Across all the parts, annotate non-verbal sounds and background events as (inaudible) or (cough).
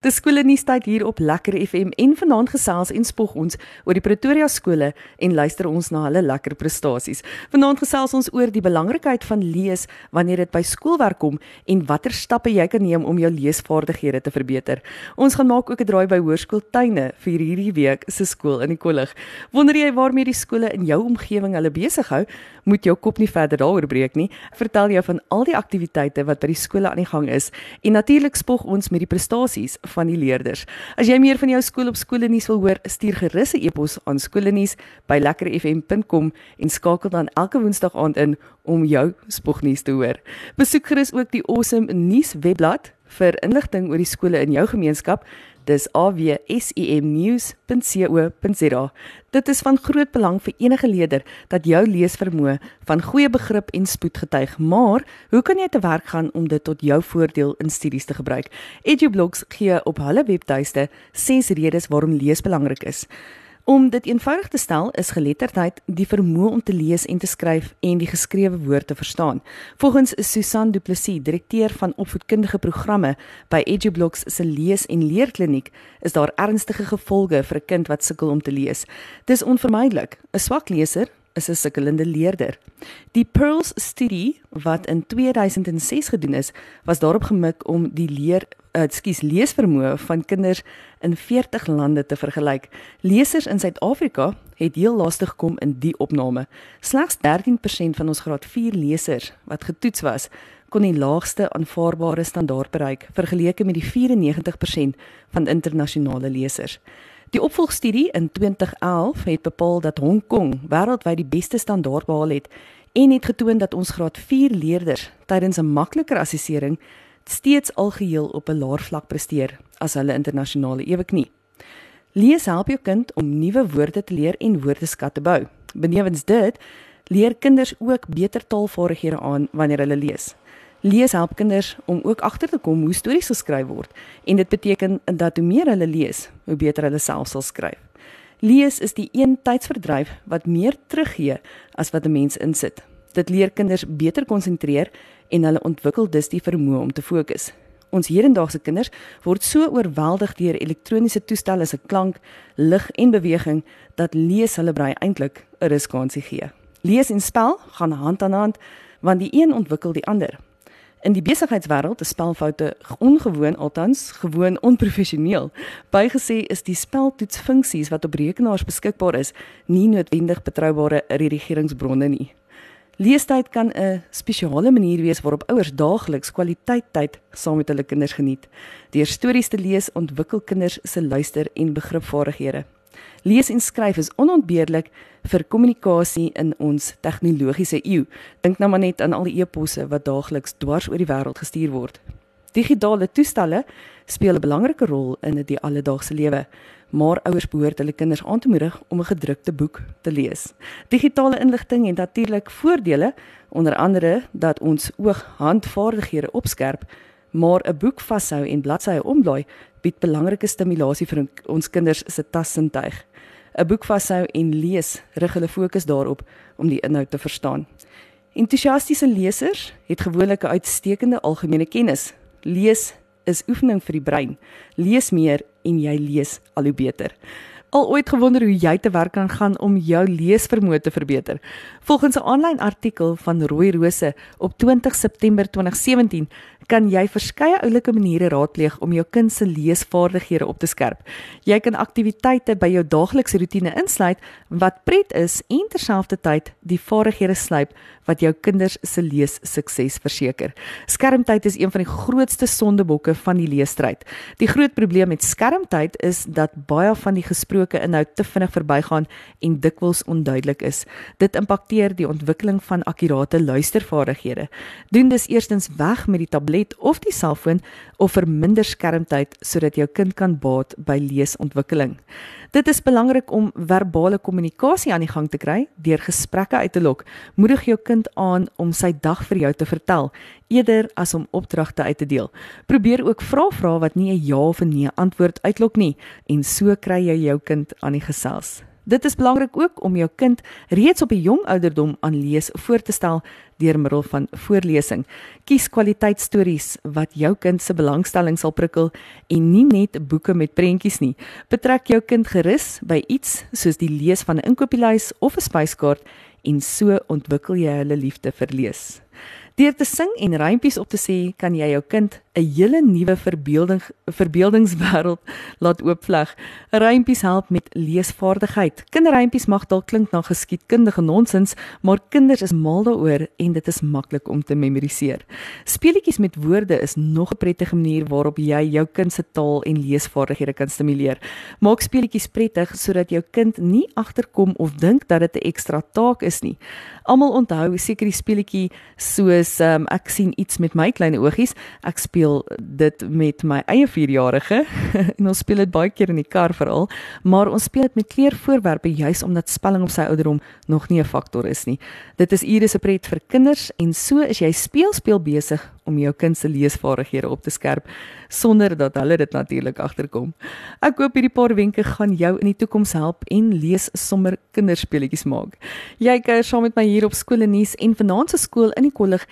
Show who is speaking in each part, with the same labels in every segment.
Speaker 1: Dis skole nuus tyd hier op Lekker FM en vanaand gesels en spog ons oor die Pretoria skole en luister ons na hulle lekker prestasies. Vanaand gesels ons oor die belangrikheid van lees wanneer dit by skoolwerk kom en watter stappe jy kan neem om jou leesvaardighede te verbeter. Ons gaan maak ook 'n draai by Hoërskool Tuine vir hierdie week se skool in die kollig. Wonder jy waarmee die skole in jou omgewing hulle besig hou? Moet jou kop nie verder daaroor breek nie. Vertel jou van al die aktiwiteite wat by die skole aan die gang is en natuurlik spog ons met die prestasies van die leerders. As jy meer van jou skool op skoolnuus wil hoor, stuur gerus 'n e-pos aan skoolnuus@lekkerfm.com en skakel dan elke woensdag aand in om jou spognuus te hoor. Besoek gerus ook die Awesome Nuus webblad vir inligting oor die skole in jou gemeenskap Dis awsimnews.co.za. Dit is van groot belang vir enige leerder dat jou leesvermoë van goeie begrip en spoed getuig. Maar, hoe kan jy te werk gaan om dit tot jou voordeel in studies te gebruik? EduBlocks gee op hulle webtuiste 6 redes waarom lees belangrik is. Om dit eenvoudig te stel, is geletterdheid die vermoë om te lees en te skryf en die geskrewe woord te verstaan. Volgens Susan Du Plessis, direkteur van opvoedkundige programme by EduBlocks se lees- en leerkliniek, is daar ernstige gevolge vir 'n kind wat sukkel om te lees. Dis onvermydelik. 'n Swak leser is 'n sukkelende leerder. Die Pearls studie wat in 2006 gedoen is, was daarop gemik om die leer ekskuus uh, leesvermoë van kinders in 40 lande te vergelyk. Lesers in Suid-Afrika het heel laaste gekom in die opname. Slegs 13% van ons graad 4 lesers wat getoets was, kon die laagste aanvaarbare standaard bereik vergeleke met die 94% van internasionale lesers. Die opvolgstudie in 2011 het bepaal dat Hong Kong wêreldwyd die beste standaard behaal het en het getoon dat ons graad 4 leerders tydens 'n makliker assessering steeds algeheel op 'n laer vlak presteer as hulle internasionale ewek nie. Lees help jou kind om nuwe woorde te leer en woordeskat te bou. Benewens dit, leer kinders ook beter taalvaardighede aan wanneer hulle lees. Lees help kinders om ook agter te kom hoe stories geskryf word en dit beteken dat hoe meer hulle lees, hoe beter hulle self sal skryf. Lees is die een tydsverdryf wat meer teruggee as wat 'n mens insit. Dit leer kinders beter konsentreer en hulle ontwikkel dus die vermoë om te fokus. Ons hedendaagse kinders word so oorweldig deur elektroniese toestelle se klank, lig en beweging dat lees hulle brein eintlik 'n riskansie gee. Lees en spel gaan hand aan hand want die een ontwikkel die ander. In die besigheidswêreld is spelfoute ongewoon althans gewoon onprofessioneel. Bygesê is die speltoetsfunksies wat op rekenaars beskikbaar is, nie noodwendig betroubare redigeringsbronne nie. Leestyd kan 'n spesiale manier wees waarop ouers daagliks kwaliteit tyd saam met hulle kinders geniet. Deur stories te lees ontwikkel kinders se luister- en begripvaardighede. Lees en skryf is onontbeerlik vir kommunikasie in ons tegnologiese eeu. Dink nou maar net aan al die e-posse wat daagliks dwars oor die wêreld gestuur word. Digitale toestelle speel 'n belangrike rol in die alledaagse lewe, maar ouers behoort hulle kinders aan te moedig om 'n gedrukte boek te lees. Digitale inligting het natuurlik voordele, onder andere dat ons oog-handvaardighede opskerp, maar 'n boek vashou en bladsye omblaai bied belangrike stimulasie vir ons kinders se tassintuig. 'n Boek vashou en lees rig hulle fokus daarop om die inhoud te verstaan. Entoesiastiese lesers het gewoonlik 'n uitstekende algemene kennis. Lees is oefening vir die brein. Lees meer en jy lees al hoe beter. Al ooit gewonder hoe jy te werk kan gaan om jou leesvermoë te verbeter? Volgens 'n aanlyn artikel van Rooi Rose op 20 September 2017 kan jy verskeie oulike maniere raadpleeg om jou kind se leesvaardighede op te skerp. Jy kan aktiwiteite by jou daaglikse rotine insluit wat pret is en terselfdertyd die vaardighede slyp wat jou kinders se lees sukses verseker. Skermtyd is een van die grootste sondebokke van die leesstryd. Die groot probleem met skermtyd is dat baie van die gesproke inhoud te vinnig verbygaan en dikwels onduidelik is. Dit impakteer die ontwikkeling van akkurate luistervaardighede. Doen dus eerstens weg met die tablet of die selfoon of verminder skermtyd sodat jou kind kan baat by leesontwikkeling. Dit is belangrik om verbale kommunikasie aan die gang te kry deur gesprekke uit te lok. Moedig jou kind aan om sy dag vir jou te vertel eerder as om opdragte uit te deel. Probeer ook vra vrae wat nie 'n ja of 'n nee antwoord uitlok nie en so kry jy jou kind aan die gesels. Dit is belangrik ook om jou kind reeds op 'n jong ouderdom aan lees voor te stel deur middel van voorlesing. Kies kwaliteitstories wat jou kind se belangstelling sal prikkel en nie net boeke met prentjies nie. Betrek jou kind gerus by iets soos die lees van 'n inkopieslys of 'n spyskaart en so ontwikkel jy hulle liefde vir lees. Deur te sing en rympies op te sê, kan jy jou kind 'n hele nuwe verbeelding verbeeldingswêreld (laughs) laat oopvleg. Rympies help met leesvaardigheid. Kinderrympies mag dalk klink na geskiedkundige nonsens, maar kinders is mal daaroor en dit is maklik om te memoriseer. Speletjies met woorde is nog 'n prettige manier waarop jy jou kind se taal en leesvaardighede kan stimuleer. Maak speletjies prettig sodat jou kind nie agterkom of dink dat dit 'n ekstra taak is nie. Almal onthou seker die speletjie soos um, ek sien iets met my klein oogies. Ek speel dit met my eie 4-jarige (laughs) en ons speel dit baie keer in die kar veral, maar ons speel dit met kleurvoorwerpe juis omdat spelling op sy ouderdom nog nie 'n faktor is nie. Dit is ure se pret vir kinders en so is jy speel speel besig om jou kind se leesvaardighede op te skerp sonder dat hulle dit natuurlik agterkom. Ek hoop hierdie paar wenke gaan jou in die toekoms help en lees sommer kinderspeletjies maak. Jy kuier saam met my hier op skool en nuus en vanaand se skool in die kollig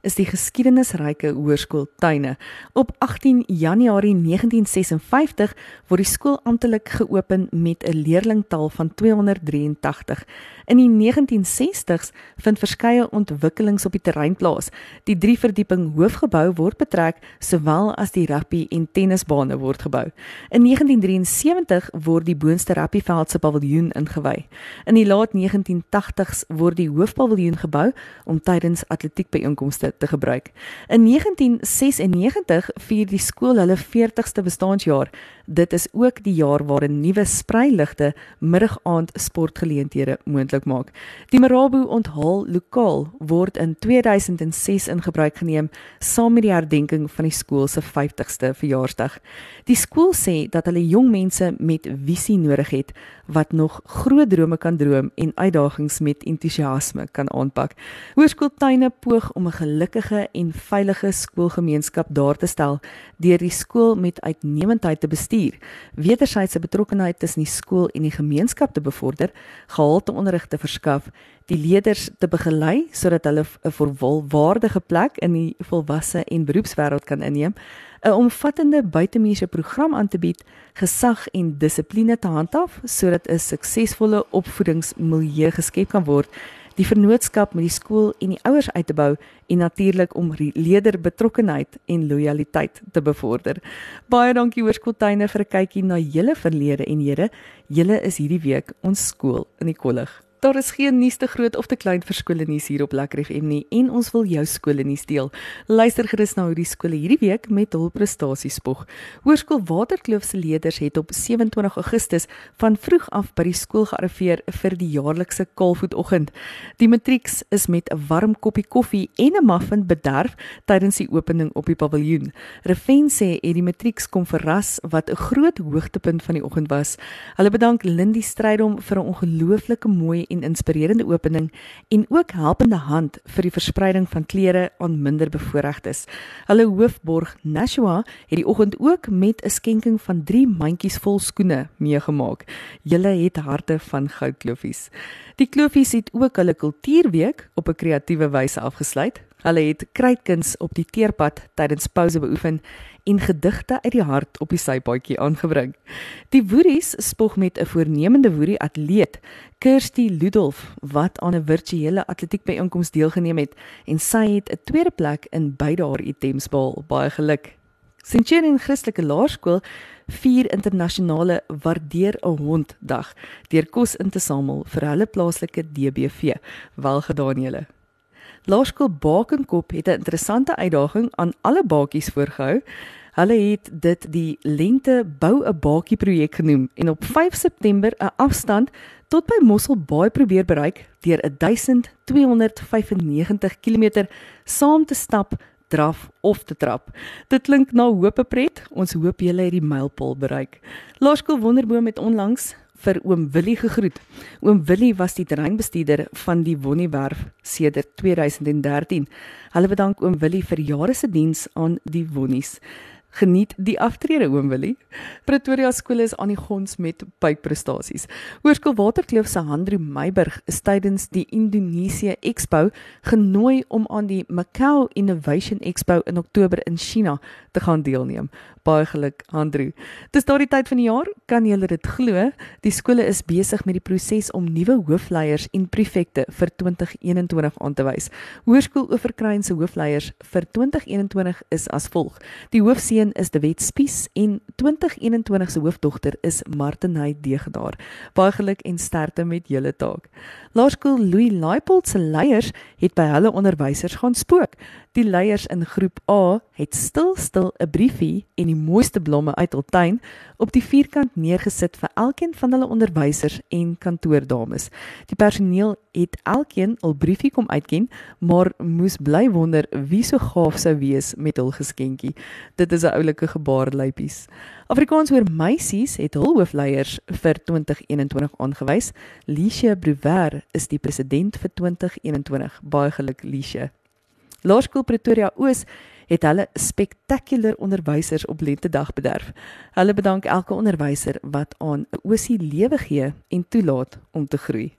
Speaker 1: is die geskiedenisryke hoërskool Tuine. Op 18 Januarie 1956 word die skool amptelik geopen met 'n leerlingtaal van 283. In die 1960s vind verskeie ontwikkelings op die terrein plaas. Die drie verdieping hoofgebou word betrek sowel as die rugby en tennisbane word gebou. In 1973 word die boonste rugbyveld se paviljoen ingewy. In die laat 1980s word die hoofpaviljoen gebou om tydens atletiekbyeenkomste te gebruik. In 1996 vier die skool hulle 40ste bestaanjaar. Dit is ook die jaar waarin nuwe spreiligte middag-aand sportgeleenthede moontlik maak. Die Marabu onthaal lokaal word in 2006 in gebruik geneem saam met die herdenking van die skool se 50ste verjaarsdag. Die skool sê dat hulle jong mense met visie nodig het wat nog groot drome kan droom en uitdagings met entoesiasme kan aanpak. Hoërskooltuine poog om 'n gelukkige en veilige skoolgemeenskap daar te stel deur die skool met uitnemendheid te bestuur, wederwysige betrokkenheid tussen die skool en die gemeenskap te bevorder, gehalte onderrig te verskaf, die leerders te begelei sodat hulle 'n volwaardige plek in die volwasse en beroepswêreld kan inneem 'n omvattende buitemuurse program aan te bied, gesag en dissipline te handhaaf sodat 'n suksesvolle opvoedingsmilieu geskep kan word, die vennootskap met die skool en die ouers uit te bou en natuurlik om leerderbetrokkenheid en lojaliteit te bevorder. Baie dankie Hoërskooltuine vir 'n kykie na julle verlede en hede. Julle is hierdie week ons skool in die kollig. Daar is geen nuus te groot of te klein vir skole nuus hier op Lekker FM nie en ons wil jou skole nuus deel. Luister gerus na hoe die skole hierdie week met hul prestasies spog. Hoërskool Waterkloof se leerders het op 27 Augustus van vroeg af by die skool gearriveer vir die jaarlikse kaalvoetoggend. Die matrieks is met 'n warm koppie koffie en 'n muffin bederf tydens die opening op die paviljoen. Refen sê het die matrieks kom verras wat 'n groot hoogtepunt van die oggend was. Hulle bedank Lindie Strydom vir 'n ongelooflike mooi en inspirerende opening en ook helpende hand vir die verspreiding van klere aan minderbevoorregtes. Hulle hoofborg Nashua het die oggend ook met 'n skenking van 3 mandjies vol skoene meegemaak. Julle het harte van goudkloofies. Die kloofies het ook hulle kultuurweek op 'n kreatiewe wyse afgesluit. Hulle het kruitkuns op die teerpad tydens pouse beoefen en gedigte uit die hart op die sypaadjie aangebring. Die Woeries spog met 'n voornemende Woerie atleet, Kirsty Ludolf, wat aan 'n virtuele atletiekbyeenkoms deelgeneem het en sy het 'n tweede plek in beide haar items behaal. Baie geluk. Centurion Christelike Laerskool vier internasionale waardeer 'n hond dag deur kos in te samel vir hulle plaaslike DBV. Welgedaan julle. Laerskool Bakenkop het 'n interessante uitdaging aan alle bakies voorgehou. Hulle het dit die lente bou 'n bakie projek genoem en op 5 September 'n afstand tot by Mosselbaai probeer bereik deur 1295 km saam te stap, draf of te trap. Dit klink na hoop pret. Ons hoop julle het die mylpaal bereik. Laerskool Wonderboom het onlangs vir oom Willie gegroet. Oom Willie was die terreinbestuurder van die Wonniewerf sedert 2013. Hulle bedank oom Willie vir jare se diens aan die Wonnies. Geniet die aftrede oom Willie. Pretoria skole is aan die gons met buikprestasies. Hoërskool Waterkloof se Handro Meiburg is tydens die Indonesië Expo genooi om aan die Macau Innovation Expo in Oktober in China te gaan deelneem. Baie geluk Handro. Dis daardie tyd van die jaar, kan jy dit glo? Die skole is besig met die proses om nuwe hoofleiers en prefekte vir 2021 aan te wys. Hoërskool Oeverkruin se hoofleiers vir 2021 is as volg: Die hoofseun seun is De Wet Spies en 2021 se hoofdogter is Martiney Degedaar. Baie geluk en sterkte met julle taak. Laerskool Louis Laipold se leiers het by hulle onderwysers gaan spook. Die leiers in groep A het stil stil 'n briefie en die mooiste blomme uit hul tuin op die vierkant neergesit vir elkeen van hulle onderwysers en kantoordames. Die personeel het elkeen hul briefie kom uitken, maar moes bly wonder wie so gaaf sou wees met hul geskenkie. Dit is oulike gebaar lypies. Afrikaans oor meisies het hul hoofleiers vir 2021 aangewys. Lisie Brouwer is die president vir 2021. Baie geluk Lisie. Laerskool Pretoria Oos het hulle spektakulêr onderwysers op lentedag bederf. Hulle bedank elke onderwyser wat aan 'n oosie lewe gee en toelaat om te groei.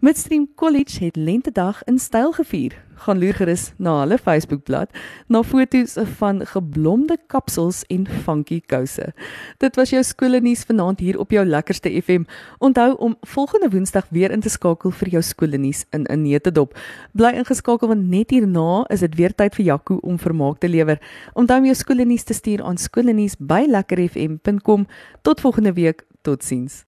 Speaker 1: Midstream College het lentedag in styl gevier. Gaan loer gerus na hulle Facebookblad na foto's van geblomde kapsels en funky kouse. Dit was jou skoolnuus vanaand hier op jou lekkerste FM. Onthou om volgende Woensdag weer in te skakel vir jou skoolnuus in 'n neutedop. Bly ingeskakel want net hierna is dit weer tyd vir Jaco om vermaak te lewer. Onthou om jou skoolnuus te stuur aan skoolnuus@lekkerfm.com. Tot volgende week. Totsiens.